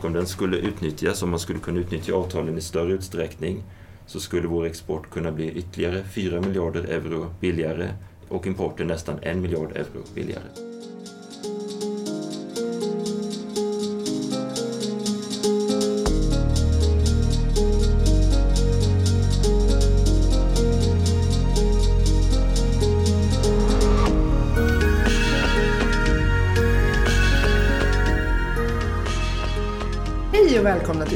Och om den skulle utnyttjas, om man skulle kunna utnyttja avtalen i större utsträckning, så skulle vår export kunna bli ytterligare 4 miljarder euro billigare och importen nästan 1 miljard euro billigare.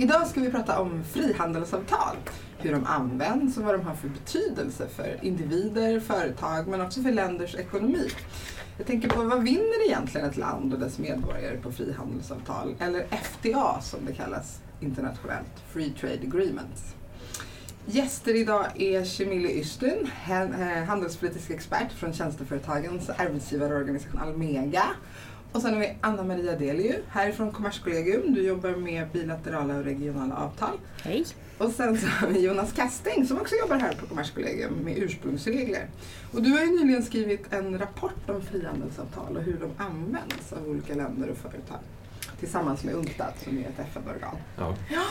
Idag ska vi prata om frihandelsavtal. Hur de används och vad de har för betydelse för individer, företag men också för länders ekonomi. Jag tänker på vad vinner egentligen ett land och dess medborgare på frihandelsavtal? Eller FTA som det kallas internationellt, Free Trade Agreements. Gäster idag är Shemili Ystun, eh, handelspolitisk expert från tjänsteföretagens arbetsgivarorganisation Almega och sen har vi Anna Maria Deliu härifrån Kommerskollegium. Du jobbar med bilaterala och regionala avtal. Hej. Och sen så har vi Jonas Kasting som också jobbar här på Kommerskollegium med ursprungsregler. Och du har ju nyligen skrivit en rapport om frihandelsavtal och hur de används av olika länder och företag. Tillsammans med UNCTAD som är ett FN-organ. Ja. Ja.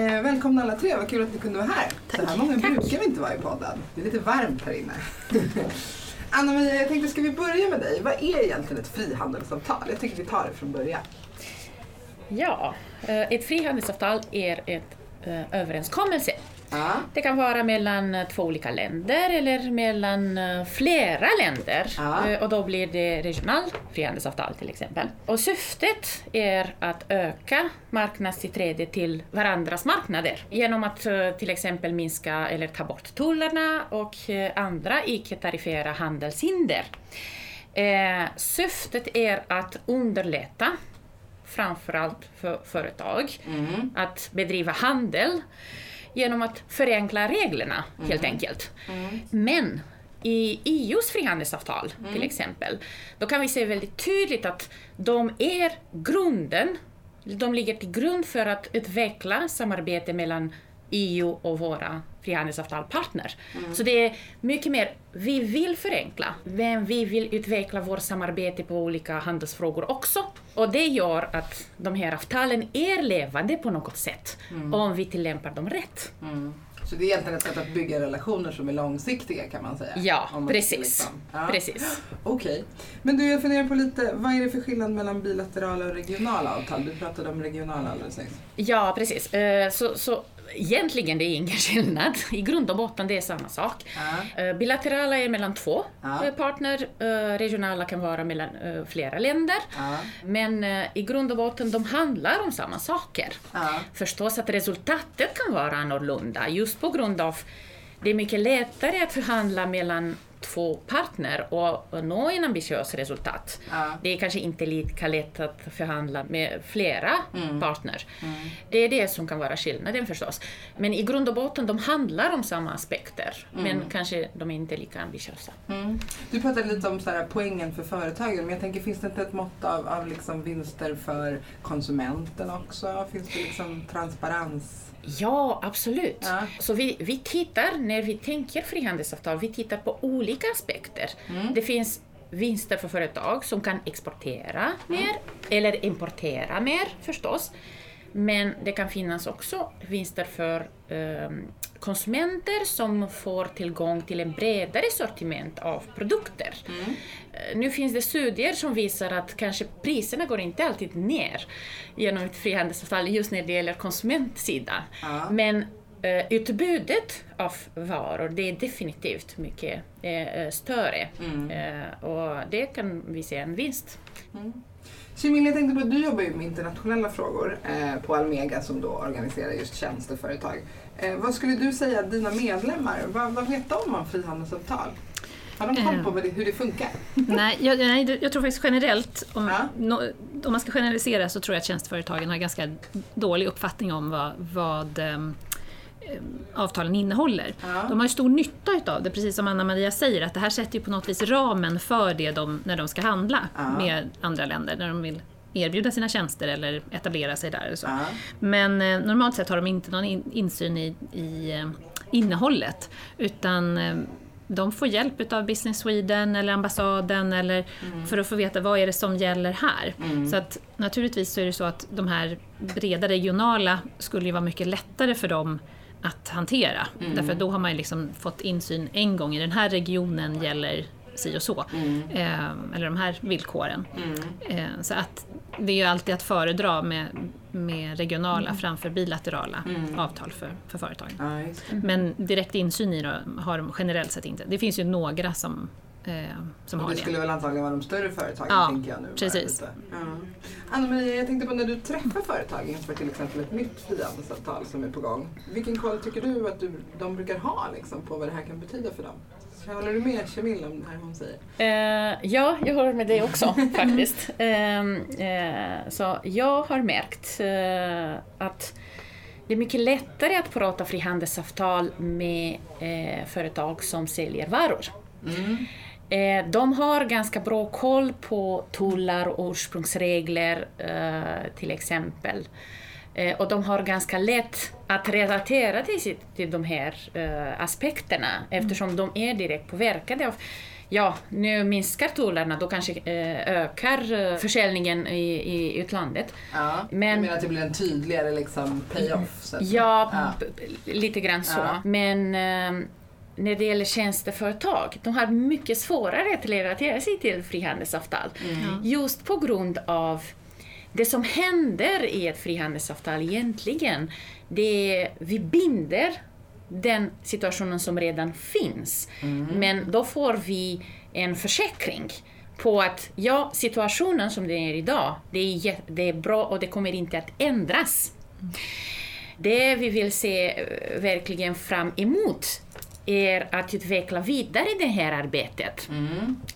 Eh, välkomna alla tre, vad kul att ni kunde vara här. Tack. Så här många Tack. brukar vi inte vara i podden. Det är lite varmt här inne. Anna-Maria, jag tänkte, ska vi börja med dig? Vad är egentligen ett frihandelsavtal? Jag tycker vi tar det från början. Ja, eh, ett frihandelsavtal är ett eh, överenskommelse. Ja. Det kan vara mellan eh, två olika länder eller mellan eh, flera länder. Ja. Eh, Och då blir det regionalt frihandelsavtal till exempel. Och syftet är att öka marknadstillträde till varandras marknader genom att till exempel minska eller ta bort tullarna och andra icke-tariffära handelshinder. Syftet är att underlätta framförallt för företag Mm. att bedriva handel genom att förenkla reglerna helt enkelt. Mm. Men i EUs frihandelsavtal till exempel, då kan vi se väldigt tydligt att de är grunden, de ligger till grund för att utveckla samarbete mellan EU och våra frihandelsavtalpartner. Så det är mycket mer, vi vill förenkla, men vi vill utveckla vårt samarbete på olika handelsfrågor också. Och det gör att de här avtalen är levande på något sätt, om vi tillämpar dem rätt. Mm. Så det är egentligen ett sätt att bygga relationer som är långsiktiga kan man säga? Ja, man precis. liksom- Ja. precis. Okej. Men du, jag funderar på lite, vad är det för skillnad mellan bilaterala och regionala avtal? Du pratade om regionala alldeles nyss. Ja, precis. Eh, Så, så egentligen det är ingen skillnad. I grund och botten det är samma sak. Ja. Eh, Bilaterala är mellan två Ja. eh, partner, eh, regionala kan vara mellan flera länder. Ja. Men i grund och botten de handlar om samma saker. Förstås att resultatet kan vara annorlunda just på grund av det är mycket lättare att förhandla mellan två partner och nå en ambitiös resultat. Ja. Det är kanske inte lika lätt att förhandla med flera Mm. partner. Det är det som kan vara skillnaden förstås. Men i grund och botten de handlar om samma aspekter, men kanske de är inte lika ambitiösa. Mm. Du pratade lite om så här, poängen för företagen, men jag tänker finns det inte ett mått av, av liksom vinster för konsumenten också? Finns det liksom transparens? Ja, absolut. Ja. Så vi, vi tittar, när vi tänker frihandelsavtal, vi tittar på olika aspekter. Det finns vinster för företag som kan exportera mer, eller importera mer förstås. Men det kan finnas också vinster för ehm, konsumenter som får tillgång till en bredare sortiment av produkter. Eh, Nu finns det studier som visar att kanske priserna går inte alltid ner genom ett frihandelsavtal just när det gäller konsumentsidan. Ja. Men eh, utbudet av varor, det är definitivt mycket eh, större. Eh, och det kan vi se en vinst. Shimil, jag tänkte på att du jobbar ju med internationella frågor eh, på Almega som då organiserar just tjänsteföretag. Eh, vad skulle du säga att dina medlemmar, vad, vad vet de om frihandelsavtal? Har de koll på vad det, hur det funkar? Nej, jag, nej, jag tror faktiskt generellt, om, Ja. no, om man ska generalisera så tror jag att tjänsteföretagen har ganska dålig uppfattning om vad, vad eh, avtalen innehåller. Ja. De har ju stor nytta utav det, precis som Anna-Maria säger, att det här sätter ju på något vis ramen för det de, när de ska handla Ja. med andra länder, när de vill erbjuda sina tjänster eller etablera sig där. Så. Ja. Men eh, normalt sett har de inte någon in, insyn i, i eh, innehållet, utan eh, de får hjälp utav Business Sweden eller ambassaden eller för att få veta vad är det som gäller här. Så att naturligtvis så är det så att de här breda regionala skulle ju vara mycket lättare för dem att hantera. Därför att då har man liksom fått insyn en gång i den här regionen gäller si och så. Eh, eller de här villkoren. Eh, så att det är ju alltid att föredra med, med regionala framför bilaterala avtal för, för företagen. Men direkt insyn i det har de generellt sett inte. Det finns ju några som, som Och har det det. skulle väl antagligen vara de större företagen Ja, tänker jag nu. precis. Ja. Anna-Maria, jag tänkte på när du träffar företag inför till exempel ett nytt frihandelsavtal som är på gång. Vilken koll tycker du att du, de brukar ha liksom, på vad det här kan betyda för dem? Håller du med Camilla om det här hon säger? Eh, ja, jag håller med dig också faktiskt. Ehm, eh, så jag har märkt eh, att det är mycket lättare att prata frihandelsavtal med eh, företag som säljer varor. Eh, de har ganska bra koll på tullar och ursprungsregler eh, till exempel. Eh, och de har ganska lätt att relatera till, sitt, till de här eh, aspekterna eftersom de är direkt påverkade av Ja, nu minskar tullarna, då kanske eh, ökar eh, försäljningen i, i utlandet. Ja. Men- Jag menar att det blir en tydligare liksom, pay-off? Ja, Ja. lite grann så. Ja. Men eh, när det gäller tjänsteföretag, de har mycket svårare att relatera sig till frihandelsavtal. Just på grund av det som händer i ett frihandelsavtal egentligen, det är vi binder den situationen som redan finns. Men då får vi en försäkring på att ja, situationen som den är idag, det är, det är bra och det kommer inte att ändras. Det vi vill se eh, verkligen fram emot är att utveckla vidare det här arbetet.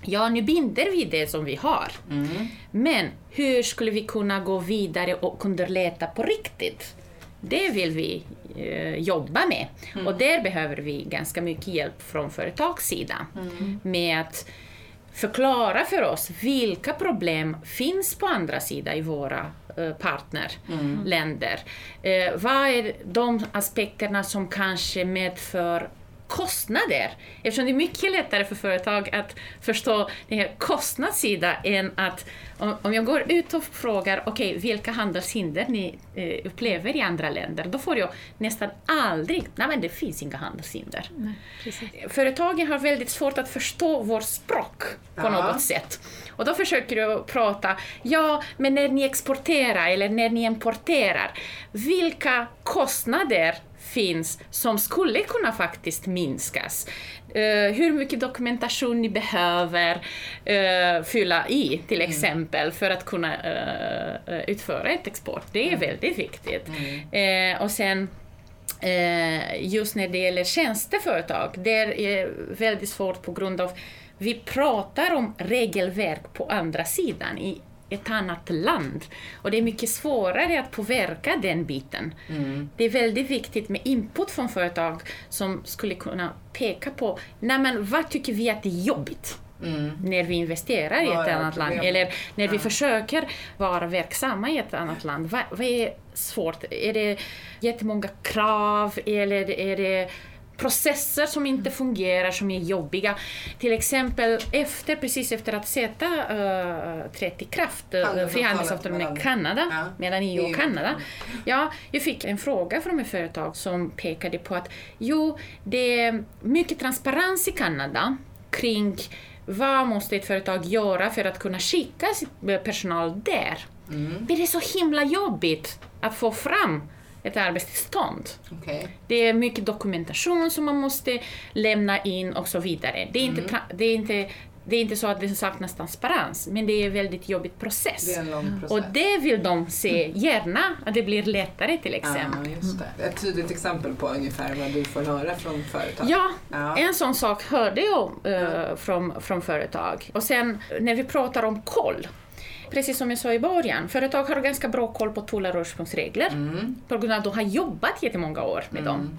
Ja, nu binder vi det som vi har. Men hur skulle vi kunna gå vidare och underlätta på riktigt? Det vill vi eh, jobba med. Och där behöver vi ganska mycket hjälp från företagssidan med att förklara för oss vilka problem finns på andra sidan i våra eh, partnerländer. Eh, vad är de aspekterna som kanske medför kostnader. Eftersom det är mycket lättare för företag att förstå den här kostnadssidan än att om, jag går ut och frågar okej, vilka handelshinder ni eh, upplever i andra länder, då får jag nästan aldrig, nej men det finns inga handelshinder. Företagen har väldigt svårt att förstå vårt språk på Ja. något sätt. Och då försöker du prata, ja, men när ni exporterar eller när ni importerar, vilka kostnader finns som skulle kunna faktiskt minskas? Eh, hur mycket dokumentation ni behöver eh, fylla i, till exempel, för att kunna eh, utföra ett export. Det är väldigt viktigt. Eh, och sen just när det gäller tjänsteföretag, det är väldigt svårt på grund av vi pratar om regelverk på andra sidan, i ett annat land. Och det är mycket svårare att påverka den biten. Det är väldigt viktigt med input från företag som skulle kunna peka på, nej men vad tycker vi att det är jobbigt? när vi investerar i ett är annat land eller när vi försöker vara verksamma i ett annat land. Vad, vad är svårt? Är det jättemånga krav eller är det processer som inte fungerar, som är jobbiga? Till exempel efter, precis efter att CETA uh, trätt i kraft, Handelsavtalet frihandelsavtalet med Kanada, Ja. mellan EU och. Kanada. Ja, jag fick en fråga från ett företag som pekade på att jo, det är mycket transparens i Kanada kring vad måste ett företag göra för att kunna skicka sin personal där. Men det är så himla jobbigt att få fram ett arbetstillstånd. Okej. Det är mycket dokumentation som man måste lämna in och så vidare. Det är inte, tra- det är inte, det är inte så att det saknas transparens, men det är en väldigt jobbig process. Det är en lång process. Och det vill de se gärna, att det blir lättare till exempel. Det. Ett tydligt exempel på ungefär vad du får höra från företag. Ja, Ja. en sån sak hörde jag eh, från, från företag. Och sen när vi pratar om koll. Precis som jag sa i början, företag har ganska bra koll på tullar och ursprungsregler på grund av att de har jobbat jättemånga år med dem.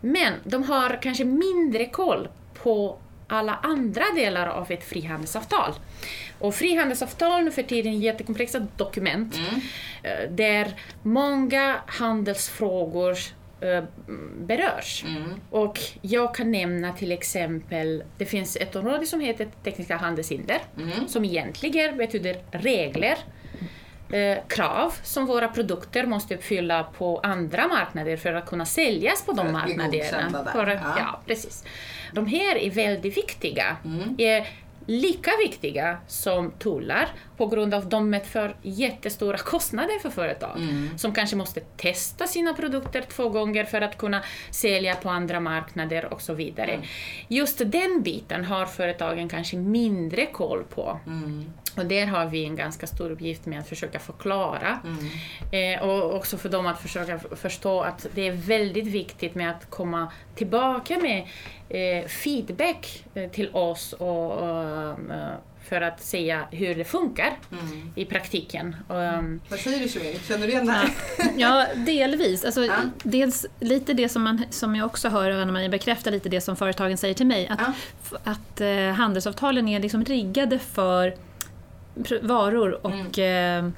Men de har kanske mindre koll på alla andra delar av ett frihandelsavtal. Och frihandelsavtal nu för tiden är jättekomplexa dokument eh, där många handelsfrågor eh, berörs. Och jag kan nämna till exempel, det finns ett område som heter tekniska handelshinder, som egentligen betyder regler, eh, krav som våra produkter måste uppfylla på andra marknader för att kunna säljas på de För godkända marknaderna. För att- Ja. ja, precis. De här är väldigt viktiga. Mm. Lika viktiga som tullar på grund av att de medför jättestora kostnader för företag Mm. som kanske måste testa sina produkter två gånger för att kunna sälja på andra marknader och så vidare. Mm. Just den biten har företagen kanske mindre koll på. Mm. Och där har vi en ganska stor uppgift med att försöka förklara. Eh, och också för dem att försöka förstå att det är väldigt viktigt med att komma tillbaka med eh, feedback eh, till oss och, och, eh, för att säga hur det funkar i praktiken. Um, Vad säger du Shuin? Känner du igen det här? Ja, delvis. Alltså, Ja. Dels lite det som, man, som jag också hör Anna-Maria bekräftar lite det som företagen säger till mig. Att, Ja. att eh, handelsavtalen är liksom riggade för varor och eh,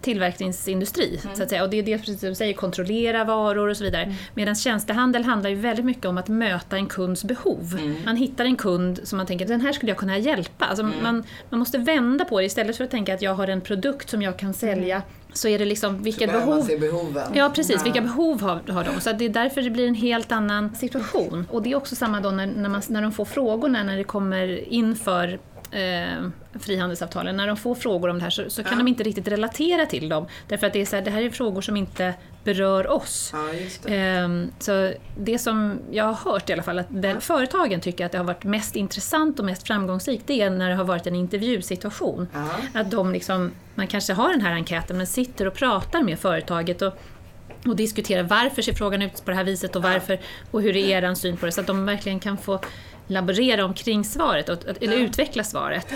tillverkningsindustri. Så att säga. Och det är det precis som du säger, kontrollera varor och så vidare. Medan tjänstehandel handlar ju väldigt mycket om att möta en kunds behov. Man hittar en kund som man tänker, den här skulle jag kunna hjälpa. Alltså man, man måste vända på det istället för att tänka att jag har en produkt som jag kan sälja. Så är det liksom, vilket Behöver man behov se behoven? Ja, precis. Vilka behov har, har de? Så det är därför det blir en helt annan situation. Och det är också samma då när, när, man, när de får frågorna, när det kommer inför eh, frihandelsavtalen, när de får frågor om det här så, så kan Ja. de inte riktigt relatera till dem. Därför att det, är så här, det här är frågor som inte berör oss. Ja, det. Ehm, Så det som jag har hört i alla fall, att där företagen tycker att det har varit mest intressant och mest framgångsrikt, det är när det har varit en intervjusituation. Ja. Att de liksom, man kanske har den här enkäten men sitter och pratar med företaget och, och diskuterar varför ser frågan ut på det här viset och varför och hur är er syn på det så att de verkligen kan få laborera omkring svaret, och, eller Ja. utveckla svaret.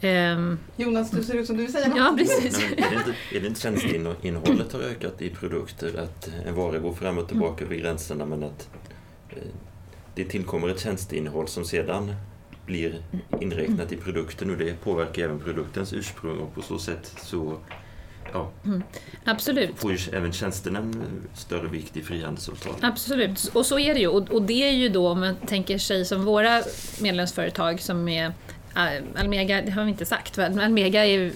Ehm, Jonas, du ser ut som du vill säga något. ja, precis. Men är det inte, är det inte tjänsteinnehållet har ökat i produkter? Att en vara går fram och tillbaka över gränserna men att eh, det tillkommer ett tjänsteinnehåll som sedan blir inräknat i produkten och det påverkar även produktens ursprung och på så sätt så ja, Absolut. får ju även tjänsterna en större vikt i frihandelsavtal. Absolut, och så är det ju. Och, och det är ju då, om man tänker sig som våra medlemsföretag som är äh, Almega, det har vi inte sagt, men Almega är,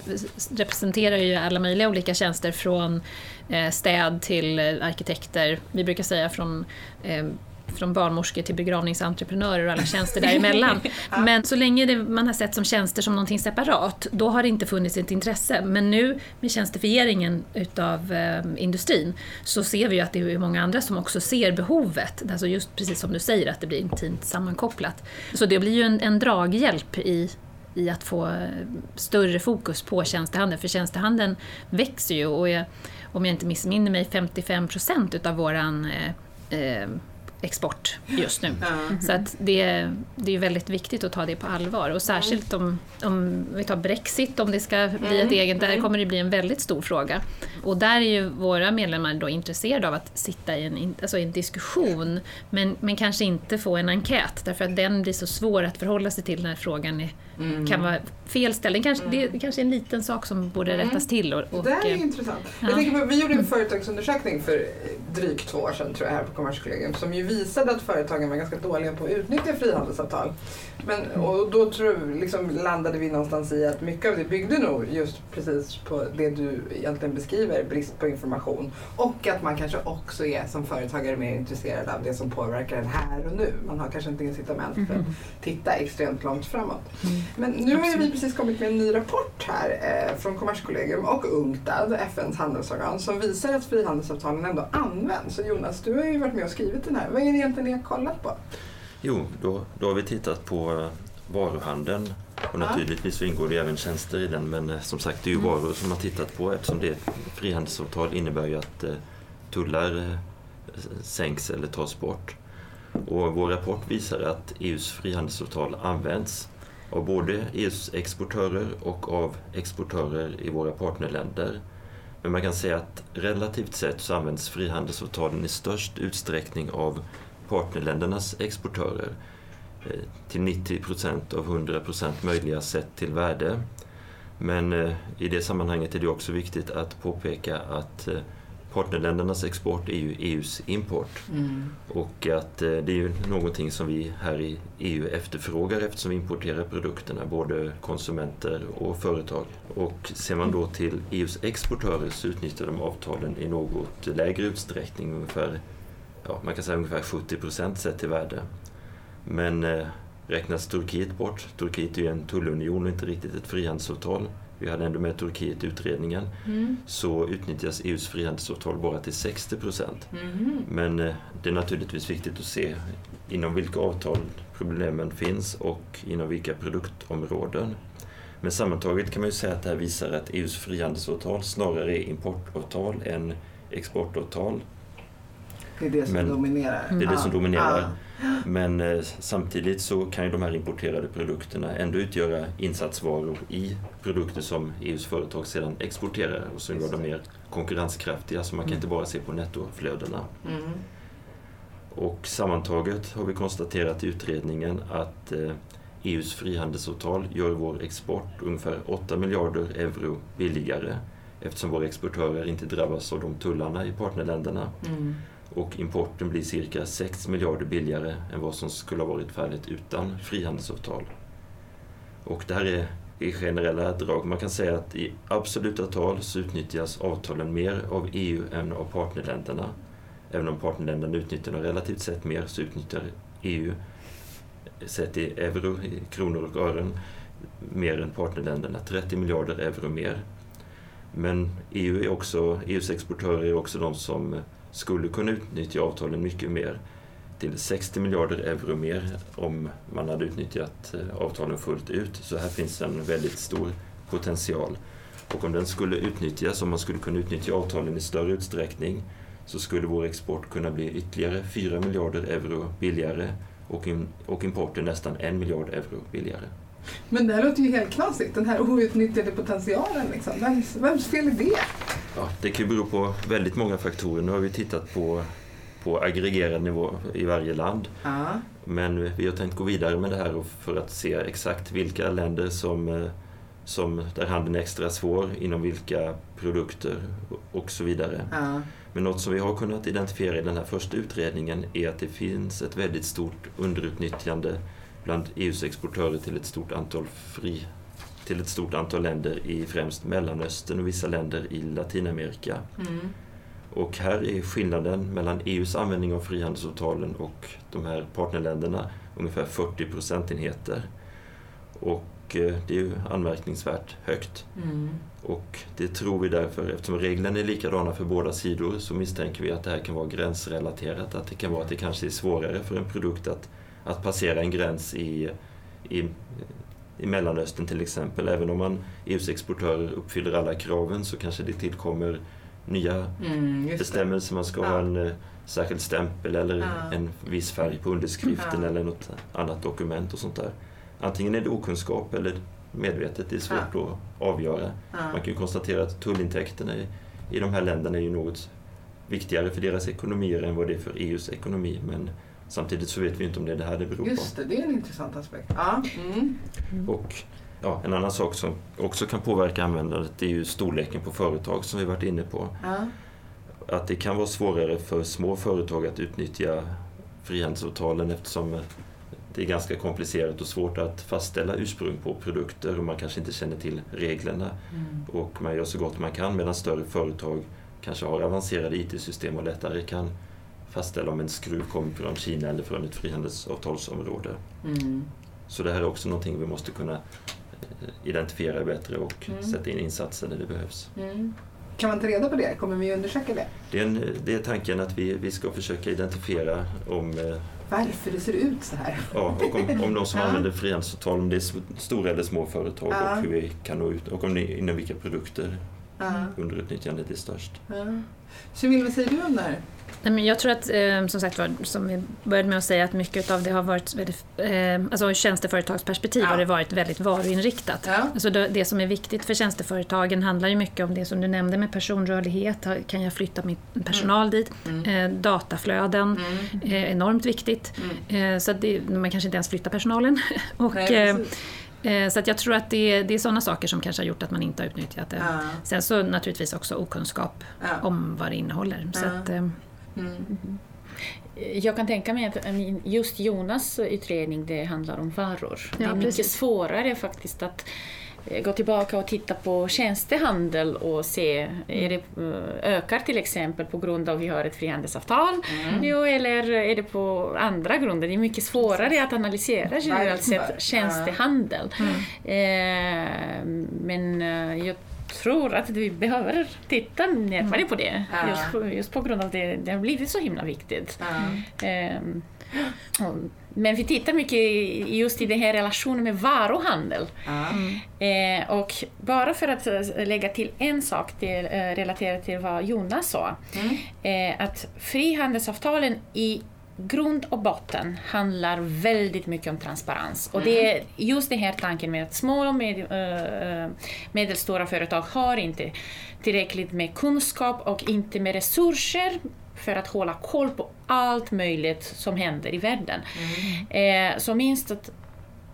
representerar ju alla möjliga olika tjänster från eh, städ till eh, arkitekter. Vi brukar säga från eh, från barnmorskor till begravningsentreprenörer och alla tjänster däremellan. Men så länge det, man har sett som tjänster som någonting separat, då har det inte funnits ett intresse. Men nu med tjänstifieringen utav eh, industrin så ser vi ju att det är många andra som också ser behovet. Alltså just precis som du säger, att det blir intimt sammankopplat. Så det blir ju en, en draghjälp i i att få eh, större fokus på tjänstehandeln, för tjänstehandeln växer ju och är, om jag inte missminner mig, 55 procent utav våran eh, eh, export just nu. Ja. Så att det, det är väldigt viktigt att ta det på allvar och särskilt om, om vi tar Brexit, om det ska bli ett eget, där kommer det bli en väldigt stor fråga. Och där är ju våra medlemmar då intresserade av att sitta i en, alltså en diskussion men, men kanske inte få en enkät därför att den blir så svår att förhålla sig till när frågan är, kan vara fel ställd. Det kanske, det kanske är en liten sak som borde rättas till. Och, och, Det är eh, intressant. ja. Jag tänker på, vi gjorde en företagsundersökning för drygt två år sedan tror jag här på Kommerskollegium som ju visade att företagen var ganska dåliga på att utnyttja frihandelsavtal. Men, och då tror, liksom, landade vi någonstans i att mycket av det byggde nog just precis på det du egentligen beskriver, brist på information. Och att man kanske också är som företagare mer intresserad av det som påverkar en här och nu. Man har kanske inte incitament för att titta extremt långt framåt. Men nu har vi precis kommit med en ny rapport här eh, från Kommerskollegium och UNCTAD, FNs handelsorgan, som visar att frihandelsavtalen ändå används. Så Jonas, du har ju varit med och skrivit den här. Vad är det egentligen ni har kollat på? Jo, då, då har vi tittat på eh, varuhandeln och naturligtvis så ingår det även tjänster i den men eh, som sagt det är ju varor som man tittat på eftersom det är ett frihandelsavtal innebär ju att eh, tullar sänks eller tas bort. Och vår rapport visar att EUs frihandelsavtal används av både EUs exportörer och av exportörer i våra partnerländer. Men man kan säga att relativt sett så används frihandelsavtalen i störst utsträckning av partnerländernas exportörer eh, till 90 procent av 100 procent möjliga sett till värde. Men eh, i det sammanhanget är det också viktigt att påpeka att eh, partnerländernas export är ju EUs import. Mm. Och att det är ju någonting som vi här i EU efterfrågar eftersom vi importerar produkterna, både konsumenter och företag. Och ser man då till EUs exportörer så utnyttjar de avtalen i något lägre utsträckning, ungefär ja, man kan säga ungefär 70 procent sett till värde. Men eh, räknas Turkiet bort, Turkiet är ju en tullunion och inte riktigt ett frihandelsavtal, vi hade ändå med Turkiet i utredningen, mm. så utnyttjas EUs frihandelsavtal bara till 60 procent. Mm. Men eh, det är naturligtvis viktigt att se inom vilka avtal problemen finns och inom vilka produktområden. Men sammantaget kan man ju säga att det här visar att EUs frihandelsavtal snarare är importavtal än exportavtal det är det som men, dominerar. Det är det som dominerar. Men eh, samtidigt så kan ju de här importerade produkterna ändå utgöra insatsvaror i produkter som EUs företag sedan exporterar och som gör dem mer konkurrenskraftiga så man kan mm. inte bara se på nettoflödena. Mm. Och sammantaget har vi konstaterat i utredningen att eh, EUs frihandelsavtal gör vår export ungefär 8 miljarder euro billigare eftersom våra exportörer inte drabbas av de tullarna i partnerländerna. Mm och importen blir cirka 6 miljarder billigare än vad som skulle ha varit fallet utan frihandelsavtal. Och det här är i generella drag. Man kan säga att i absoluta tal så utnyttjas avtalen mer av EU än av partnerländerna. Även om partnerländerna utnyttjar dem relativt sett mer så utnyttjar EU sett i euro, i kronor och ören, mer än partnerländerna. 30 miljarder euro mer. Men EU är också, EUs exportörer är också de som skulle kunna utnyttja avtalen mycket mer till 60 miljarder euro mer om man hade utnyttjat eh, avtalen fullt ut. Så här finns en väldigt stor potential. Och om den skulle utnyttjas, om man skulle kunna utnyttja avtalen i större utsträckning, så skulle vår export kunna bli ytterligare 4 miljarder euro billigare och, in, och importen nästan 1 miljard euro billigare. Men det här låter ju helt knasigt, den här outnyttjade potentialen. Liksom. Vems, vems fel är det? Ja, det kan bero på väldigt många faktorer. Nu har vi tittat på, på aggregerad nivå i varje land. Ja. Men vi har tänkt gå vidare med det här för att se exakt vilka länder som, eh, som där handeln är extra svår, inom vilka produkter och så vidare. Ja. Men något som vi har kunnat identifiera i den här första utredningen är att det finns ett väldigt stort underutnyttjande bland EUs exportörer till ett stort antal fri till ett stort antal länder i främst Mellanöstern och vissa länder i Latinamerika. Mm. Och här är skillnaden mellan EUs användning av frihandelsavtalen och de här partnerländerna ungefär 40 procentenheter. Och eh, det är ju anmärkningsvärt högt. Mm. Och det tror vi därför, eftersom reglerna är likadana för båda sidor, så misstänker vi att det här kan vara gränsrelaterat. Att det kan vara att det kanske är svårare för en produkt att, att passera en gräns i, i i Mellanöstern till exempel. Även om man EUs exportörer uppfyller alla kraven så kanske det tillkommer nya mm, bestämmelser. Man ska ja. ha en uh, särskild stämpel eller ja. en viss färg på underskriften ja. eller något annat dokument och sånt där. Antingen är det okunskap eller medvetet, det är svårt att avgöra. Man kan ju konstatera att tullintäkterna i, i de här länderna är ju något viktigare för deras ekonomier än vad det är för EUs ekonomi. Men Samtidigt så vet vi inte om det är det här det beror på. Just det, det är en intressant aspekt. Ja. Mm. Och ja, En annan sak som också kan påverka användandet är ju storleken på företag som vi varit inne på. Ja. Att det kan vara svårare för små företag att utnyttja frihandelsavtalen eftersom det är ganska komplicerat och svårt att fastställa ursprung på produkter och man kanske inte känner till reglerna. Mm. Och man gör så gott man kan medan större företag kanske har avancerade IT-system och lättare kan fastställa om en skruv kommer från Kina eller från ett frihandelsavtalsområde. Mm. Så det här är också någonting vi måste kunna eh, identifiera bättre och mm. sätta in insatser när det behövs. Mm. Kan man ta reda på det? Kommer vi undersöka det? Det är, en, det är tanken att vi, vi ska försöka identifiera om eh, varför det ser ut så här. Ja, och om, om de som ja. använder frihandelsavtal, om det är stora eller små företag ja. och hur vi kan nå ut och om inom vilka produkter Ja. underutnyttjandet är störst. Ja. Cyril, vad säger du om det här? Nej, men jag tror att, eh, som sagt var, som vi började med att säga, att mycket av det har varit väldigt, eh, alltså ur tjänsteföretagsperspektiv Ja. har det varit väldigt varuinriktat. Ja. Alltså det, det som är viktigt för tjänsteföretagen handlar ju mycket om det som du nämnde med personrörlighet. Kan jag flytta min personal dit? Eh, dataflöden Mm. är enormt viktigt. Eh, så att det, man kanske inte ens flyttar personalen. Och, Nej, eh, eh, så att jag tror att det, det är sådana saker som kanske har gjort att man inte har utnyttjat det. Ja. Sen så naturligtvis också okunskap om vad det innehåller. Så att, eh, Mm. Jag kan tänka mig att just Jonas utredning det handlar om varor. det är mycket precis. svårare faktiskt att eh, gå tillbaka och titta på tjänstehandel och se, är det, eh, ökar till exempel på grund av att vi har ett frihandelsavtal? Jo, eller är det på andra grunder? Det är mycket svårare att analysera generellt sett tjänstehandel. Eh, men eh, jag tror att vi behöver titta närmare på det. Ja. Just, på, just på grund av det, det har blivit så himla viktigt. Ehm, och- men vi tittar mycket just i den här relationen med varuhandel. Ja. Eh, och bara för att eh, lägga till en sak till, eh, relaterat till vad Jonas sa. Mm. Eh, att frihandelsavtalen i grund och botten handlar väldigt mycket om transparens. Och det är just den här tanken med att små och med, medelstora företag har inte tillräckligt med kunskap och inte med resurser för att hålla koll på allt möjligt som händer i världen. Eh, så minst att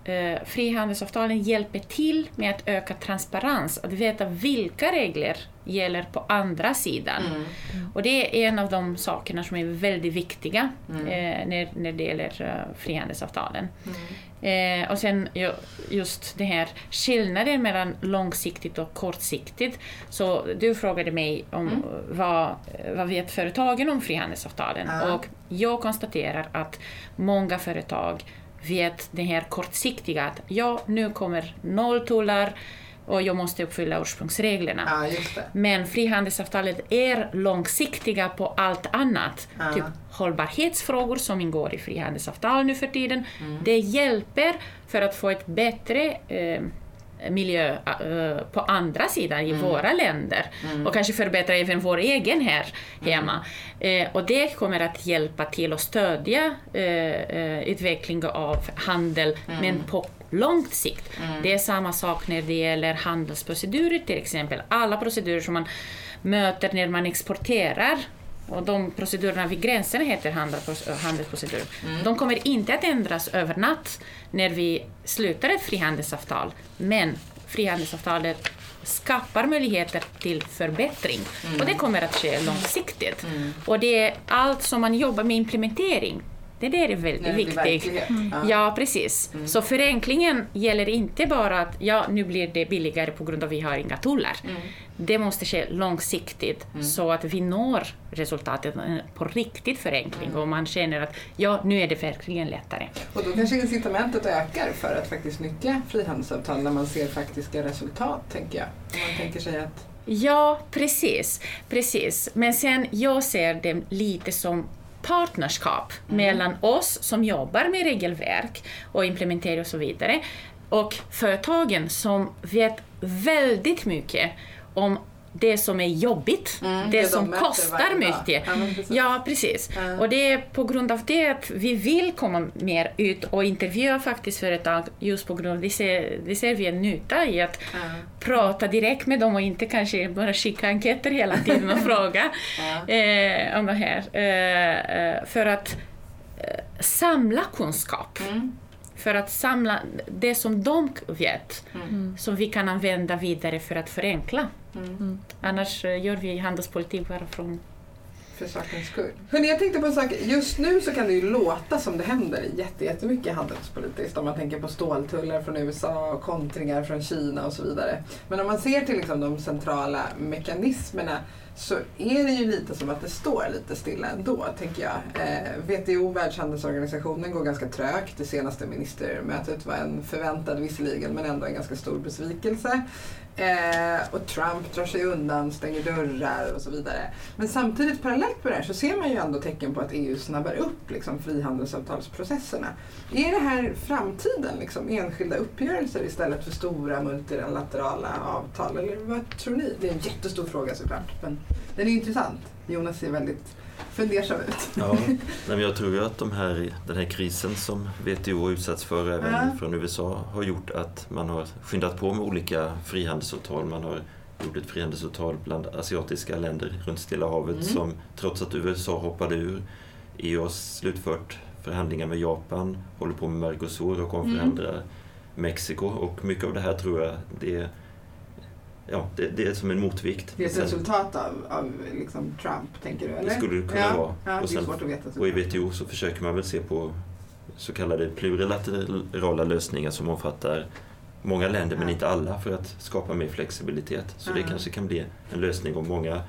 eh, frihandelsavtalen hjälper till med att öka transparens, att veta vilka regler gäller på andra sidan. Mm. Och det är en av de sakerna som är väldigt viktiga eh, när, när det gäller eh, frihandelsavtalen. Eh, och sen ju- just det här skillnaden mellan långsiktigt och kortsiktigt. Så du frågade mig om vad, vad vet företagen om frihandelsavtalen? Och jag konstaterar att många företag vet det här kortsiktiga att ja, nu kommer nolltullar och jag måste uppfylla ursprungsreglerna. ja. Men frihandelsavtalet är långsiktiga på allt annat. Ja. Typ hållbarhetsfrågor som ingår i frihandelsavtal nu för tiden. Mm. Det hjälper för att få ett bättre eh, miljö eh, på andra sidan Mm. i våra länder och kanske förbättra även vår egen här hemma. Mm. Eh, och det kommer att hjälpa till att stödja eh, eh, utveckling av handel, Mm. men på långt sikt. Det är samma sak när det gäller handelsprocedurer till exempel. Alla procedurer som man möter när man exporterar och de procedurerna vid gränserna heter handels- handelsprocedurer. De kommer inte att ändras över natt när vi slutar ett frihandelsavtal. Men frihandelsavtalet skapar möjligheter till förbättring. Och det kommer att ske långsiktigt. Och det är allt som man jobbar med implementering. Det där är väldigt viktigt. Mm. Ja. Precis. Så förenklingen gäller inte bara att ja, nu blir det billigare på grund av att vi har inga tullar. Det måste ske långsiktigt så att vi når resultatet eh, på riktigt förenkling och man känner att ja, nu är det verkligen lättare. Och då kanske incitamentet ökar för att faktiskt nyttja frihandelsavtal när man ser faktiska resultat, tänker jag. Om man tänker sig att... Ja, precis. precis. Men sen, jag ser det lite som partnerskap mellan oss som jobbar med regelverk och implementering och så vidare och företagen som vet väldigt mycket om det som är jobbigt, Mm, det, det de som möter kostar mycket. Ja. Ja, precis. Ja. Och det är på grund av det att vi vill komma mer ut och intervjua faktiskt företag just på grund av det ser, det ser vi en nytta i att Ja. prata direkt med dem och inte kanske bara skicka enkäter hela tiden och fråga eh, om det här. Eh, eh, för att eh, samla kunskap. Mm. För att samla det som de vet, Mm. som vi kan använda vidare för att förenkla. Mm. Annars eh, gör vi handelspolitik bara från... För sakens skull. Hörrni, jag tänkte på en sak. Just nu så kan det ju låta som det händer jätte- jättemycket handelspolitiskt. Om man tänker på ståltullar från USA, och kontringar från Kina och så vidare. Men om man ser till liksom de centrala mekanismerna så är det ju lite som att det står lite stilla ändå, tänker jag. Eh, WTO, Världshandelsorganisationen, går ganska trögt. Det senaste ministermötet var en förväntad visserligen, men ändå en ganska stor besvikelse. Eh, och Trump drar sig undan, stänger dörrar och så vidare. Men samtidigt parallellt med det här så ser man ju ändå tecken på att EU snabbar upp liksom, frihandelsavtalsprocesserna. Är det här framtiden, liksom, enskilda uppgörelser istället för stora multilaterala avtal? Eller vad tror ni? Det är en jättestor fråga såklart, men den är intressant. Jonas ser väldigt fundersam ut. Ja, men jag tror ju att de här, den här krisen som WTO utsatts för även Ja. från USA har gjort att man har skyndat på med olika frihandelsavtal. Man har gjort ett frihandelsavtal bland asiatiska länder runt Stilla havet Mm. som trots att USA hoppade ur EU har slutfört förhandlingar med Japan, håller på med Mercosur och omförhandlar Mexiko och mycket av det här tror jag det är, ja, det, det är som en motvikt. Det är ett Sen- resultat av, av liksom Trump, tänker du? Eller? skulle det kunna ja. vara. Ja, Och det sen-. Och i. WTO så försöker man väl se på så kallade plurilaterala lösningar som omfattar många länder men inte alla för att skapa mer flexibilitet. Så det kanske kan bli en lösning om många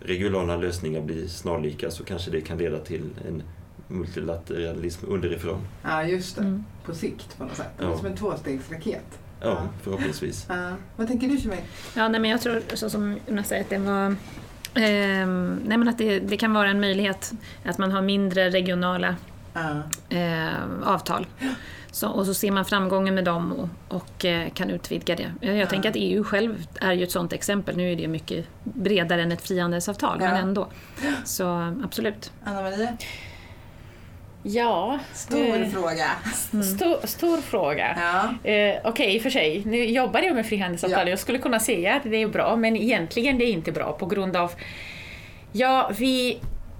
regionala lösningar blir snarlika så kanske det kan leda till en multilateralism underifrån. Ja, just det. Mm. På sikt på något sätt. Det är Ja. som en tvåstegsraket. Ja, Ja. förhoppningsvis. Ja. Vad tänker du Shemay? Ja, nej, men jag tror, så som Jonas säger, att det var ehm, nej, men att det, det kan vara en möjlighet att man har mindre regionala. Eh, avtal. Så, och så ser man framgången med dem och, och eh, kan utvidga det. Jag, jag tänker att EU själv är ju ett sådant exempel. Nu är det mycket bredare än ett frihandelsavtal, Ja. men ändå. Så absolut. Anna Maria? Ja, Stor eh, fråga. stor, stor fråga. Ja. Eh, Okej, i och för sig, nu jobbar jag med frihandelsavtal. Ja. Jag skulle kunna säga att det är bra, men egentligen det är inte bra på grund av... Ja, vi,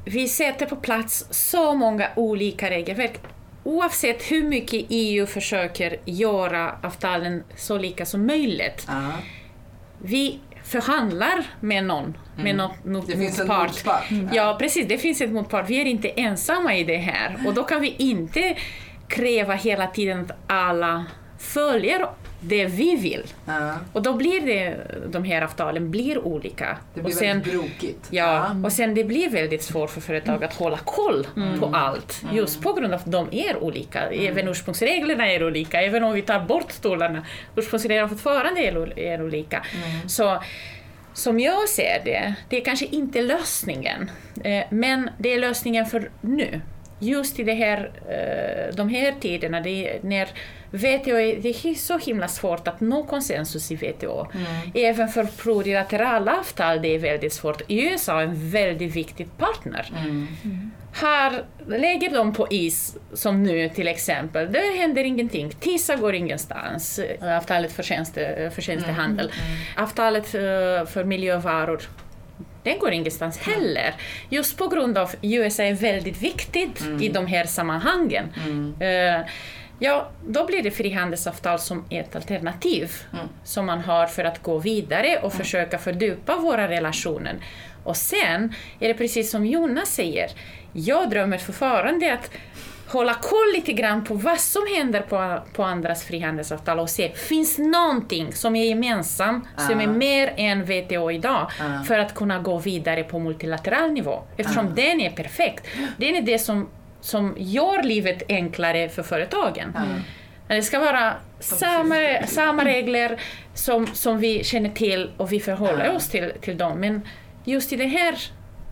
vi sätter på plats så många olika regelverk. Oavsett hur mycket EU försöker göra avtalen så lika som möjligt. Ja. Vi förhandlar med någon, med något Mm. Det finns en motpart. motpart. Ja, precis. Det finns ett motpart. Vi är inte ensamma i det här. Och då kan vi inte kräva hela tiden att alla följer det vi vill. Ja. Och då blir det, de här avtalen blir olika. Det blir och sen, väldigt brokigt. Ja, och sen det blir väldigt svårt för företag att hålla koll Mm. på allt. Just på grund av att de är olika. Även ursprungsreglerna är olika. Även om vi tar bort tullarna. Ursprungsreglerna fortfarande är, är olika. Mm. Så som jag ser det, det är kanske inte lösningen. Eh, men det är lösningen för nu. Just i det här, eh, de här tiderna, det är när WTO är, det är så himla svårt att nå konsensus i WTO. Även för plurilaterala avtal det är väldigt svårt. USA är en väldigt viktig partner. Här lägger de på is, som nu till exempel, det händer ingenting. TISA går ingenstans, avtalet för, tjänste, för tjänstehandel. Avtalet eh, för miljövaror, den går ingenstans heller. Just på grund av USA är väldigt viktigt i de här sammanhangen. Eh, Ja, då blir det frihandelsavtal som ett alternativ som man har för att gå vidare och försöka fördjupa våra relationer. Och sen är det precis som Jonas säger, jag drömmer fortfarande att hålla koll lite grann på vad som händer på, på andras frihandelsavtal och se, finns någonting som är gemensamt, som är mer än WTO idag, för att kunna gå vidare på multilateral nivå? Eftersom den är perfekt. Den är det som, som gör livet enklare för företagen. Det ska vara samma, samma regler som, som vi känner till och vi förhåller oss till, till dem. Men just i den här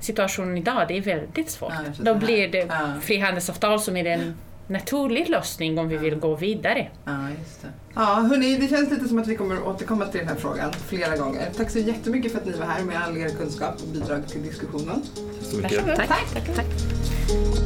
situationen idag, det är väldigt svårt. Ja. Då blir det Ja. frihandelsavtal som är en naturlig lösning om vi vill gå vidare. Ja, just det. Ja, hörni, det känns lite som att vi kommer att återkomma till den här frågan flera gånger. Tack så jättemycket för att ni var här med all er kunskap och bidrag till diskussionen. Så mycket. Varsågod. Tack. Tack.